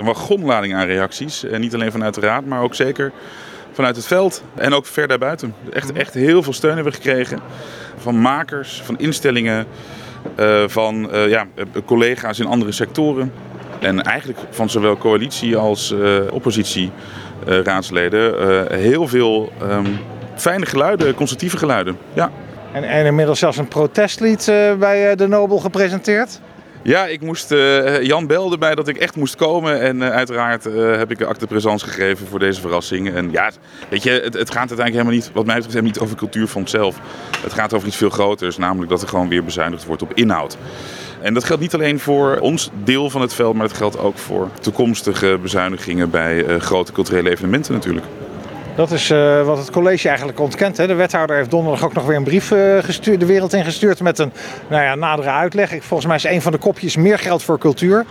een wagonlading aan reacties. En niet alleen vanuit de raad, maar ook zeker vanuit het veld en ook ver daarbuiten. Echt, echt heel veel steun hebben we gekregen van makers, van instellingen, uh, van uh, ja, collega's in andere sectoren. En eigenlijk van zowel coalitie als uh, oppositie raadsleden heel veel um, fijne geluiden, constructieve geluiden. Ja. En, en inmiddels zelfs een protestlied bij de Nobel gepresenteerd? Ja, ik moest, uh, Jan belde mij dat ik echt moest komen. En uh, uiteraard uh, heb ik acte présence gegeven voor deze verrassing. En ja, weet je, het, het, gaat uiteindelijk helemaal niet, wat mij betreft, helemaal niet over cultuurfonds zelf. Het gaat over iets veel groters, namelijk dat er gewoon weer bezuinigd wordt op inhoud. En dat geldt niet alleen voor ons deel van het veld, maar het geldt ook voor toekomstige bezuinigingen bij grote culturele evenementen natuurlijk. Dat is uh, wat het college eigenlijk ontkent. Hè. De wethouder heeft donderdag ook nog weer een brief uh, gestuurd, de wereld ingestuurd met een nou ja, nadere uitleg. Volgens mij is een van de kopjes meer geld voor cultuur.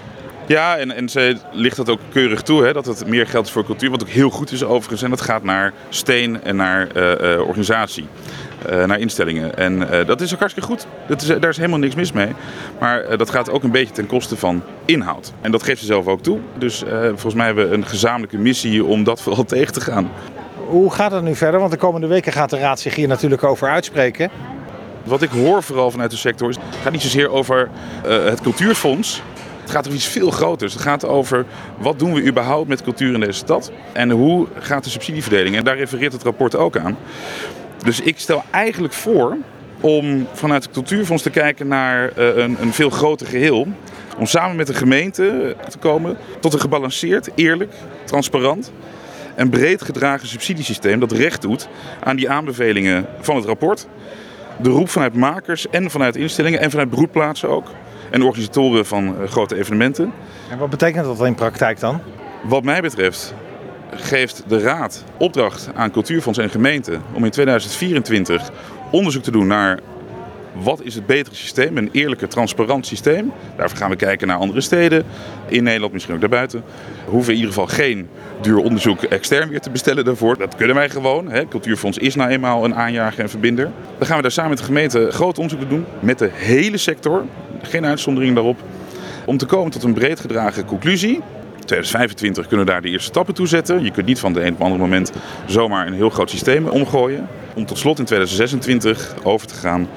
Ja, en, en ze ligt dat ook keurig toe, hè, dat het meer geld is voor cultuur. Wat ook heel goed is overigens. En dat gaat naar steen en naar uh, organisatie. naar instellingen. En dat is ook hartstikke goed. Dat is, daar is helemaal niks mis mee. Maar dat gaat ook een beetje ten koste van inhoud. En dat geeft ze zelf ook toe. Dus volgens mij hebben we een gezamenlijke missie om dat vooral tegen te gaan hoe gaat het nu verder? Want de komende weken gaat de Raad zich hier natuurlijk over uitspreken. Wat ik hoor vooral vanuit de sector is, het gaat niet zozeer over uh, het cultuurfonds. Het gaat over iets veel groters. Het gaat over wat doen we überhaupt met cultuur in deze stad en hoe gaat de subsidieverdeling. En daar refereert het rapport ook aan. Dus ik stel eigenlijk voor om vanuit het cultuurfonds te kijken naar uh, een, een veel groter geheel. Om samen met de gemeente te komen tot een gebalanceerd, eerlijk, transparant en breed gedragen subsidiesysteem dat recht doet aan die aanbevelingen van het rapport. De roep vanuit makers en vanuit instellingen en vanuit broedplaatsen ook. En organisatoren van uh, grote evenementen. En wat betekent dat in praktijk dan? Wat mij betreft geeft de Raad opdracht aan cultuurfonds en gemeenten om in 2024 onderzoek te doen naar wat is het betere systeem, een eerlijker, transparant systeem. Daarvoor gaan we kijken naar andere steden, in Nederland, misschien ook daarbuiten. We hoeven in ieder geval geen duur onderzoek extern weer te bestellen daarvoor. Dat kunnen wij gewoon. Hè. Cultuurfonds is nou eenmaal een aanjager en verbinder. Dan gaan we daar samen met de gemeente groot onderzoek doen, met de hele sector. Geen uitzondering daarop. Om te komen tot een breed gedragen conclusie 2025 kunnen we daar de eerste stappen toe zetten. Je kunt niet van de een op andere moment zomaar een heel groot systeem omgooien. Om tot slot in 2026 over te gaan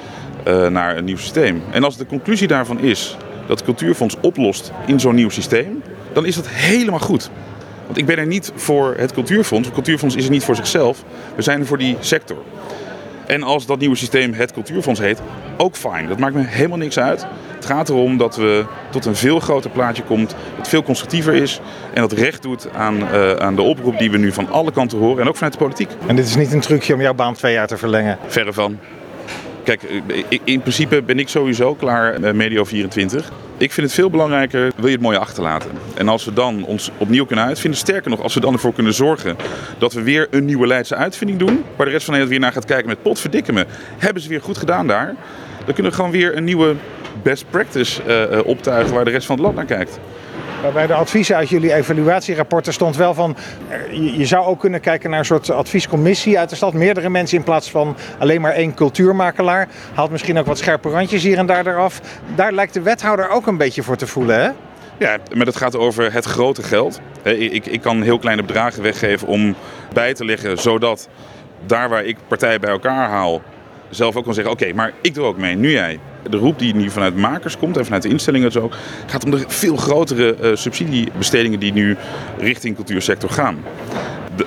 uh, naar een nieuw systeem. En als de conclusie daarvan is dat het cultuurfonds oplost in zo'n nieuw systeem, dan is dat helemaal goed. Want ik ben er niet voor het cultuurfonds. Het cultuurfonds is er niet voor zichzelf. We zijn er voor die sector. En als dat nieuwe systeem het cultuurfonds heet, ook fijn. Dat maakt me helemaal niks uit. Het gaat erom dat we tot een veel groter plaatje komt, dat veel constructiever is en dat recht doet aan, uh, aan de oproep die we nu van alle kanten horen en ook vanuit de politiek. En dit is niet een trucje om jouw baan twee jaar te verlengen? Verre van. Kijk, in principe ben ik sowieso klaar met Medio 24. Ik vind het veel belangrijker, wil je het mooi achterlaten. En als we dan ons opnieuw kunnen uitvinden, sterker nog, als we dan ervoor kunnen zorgen dat we weer een nieuwe Leidse uitvinding doen, waar de rest van Nederland weer naar gaat kijken met pot verdikken me, hebben ze weer goed gedaan daar, dan kunnen we gewoon weer een nieuwe best practice uh, optuigen waar de rest van het land naar kijkt. Bij de adviezen uit jullie evaluatierapporten stond wel van. Eh, je zou ook kunnen kijken naar een soort adviescommissie uit de stad. Meerdere mensen in plaats van alleen maar één cultuurmakelaar. Haalt misschien ook wat scherpe randjes hier en daar eraf. Daar lijkt de wethouder ook een beetje voor te voelen, hè? Ja, maar het gaat over het grote geld. Ik, ik kan heel kleine bedragen weggeven om bij te leggen, zodat daar waar ik partijen bij elkaar haal, zelf ook kan zeggen: oké, maar ik doe ook mee, nu jij. De roep die nu vanuit makers komt en vanuit de instellingen zo, gaat om de veel grotere uh, subsidiebestedingen die nu richting cultuursector gaan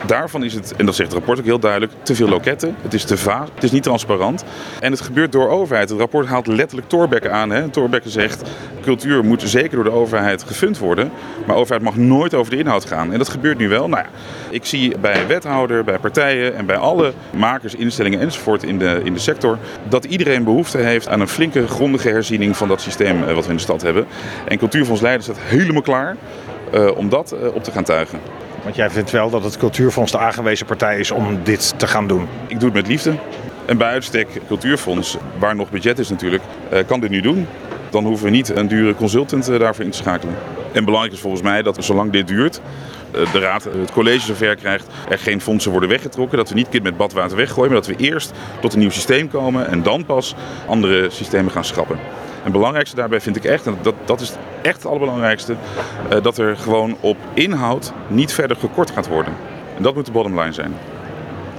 daarvan is het, en dat zegt het rapport ook heel duidelijk, te veel loketten. Het is te vaag, het is niet transparant. En het gebeurt door overheid. Het rapport haalt letterlijk Torbekke aan. Hè. Zegt, cultuur moet zeker door de overheid gefund worden. Maar overheid mag nooit over de inhoud gaan. En dat gebeurt nu wel. Nou ja, ik zie bij wethouder, bij partijen en bij alle makers, instellingen enzovoort in de, in de sector... dat iedereen behoefte heeft aan een flinke, grondige herziening van dat systeem eh, wat we in de stad hebben. En Cultuurfonds Leiden staat helemaal klaar uh, om dat uh, op te gaan tuigen. Want jij vindt wel dat het Cultuurfonds de aangewezen partij is om dit te gaan doen? Ik doe het met liefde. En bij uitstek Cultuurfonds, waar nog budget is natuurlijk, eh, kan dit nu doen. Dan hoeven we niet een dure consultant eh, daarvoor in te schakelen. En belangrijk is volgens mij dat zolang dit duurt, eh, de raad, het college zover krijgt, er geen fondsen worden weggetrokken. Dat we niet kind met badwater weggooien, maar dat we eerst tot een nieuw systeem komen en dan pas andere systemen gaan schrappen. Het belangrijkste daarbij vind ik echt, en dat, dat is echt het allerbelangrijkste, uh, dat er gewoon op inhoud niet verder gekort gaat worden. En dat moet de bottom line zijn.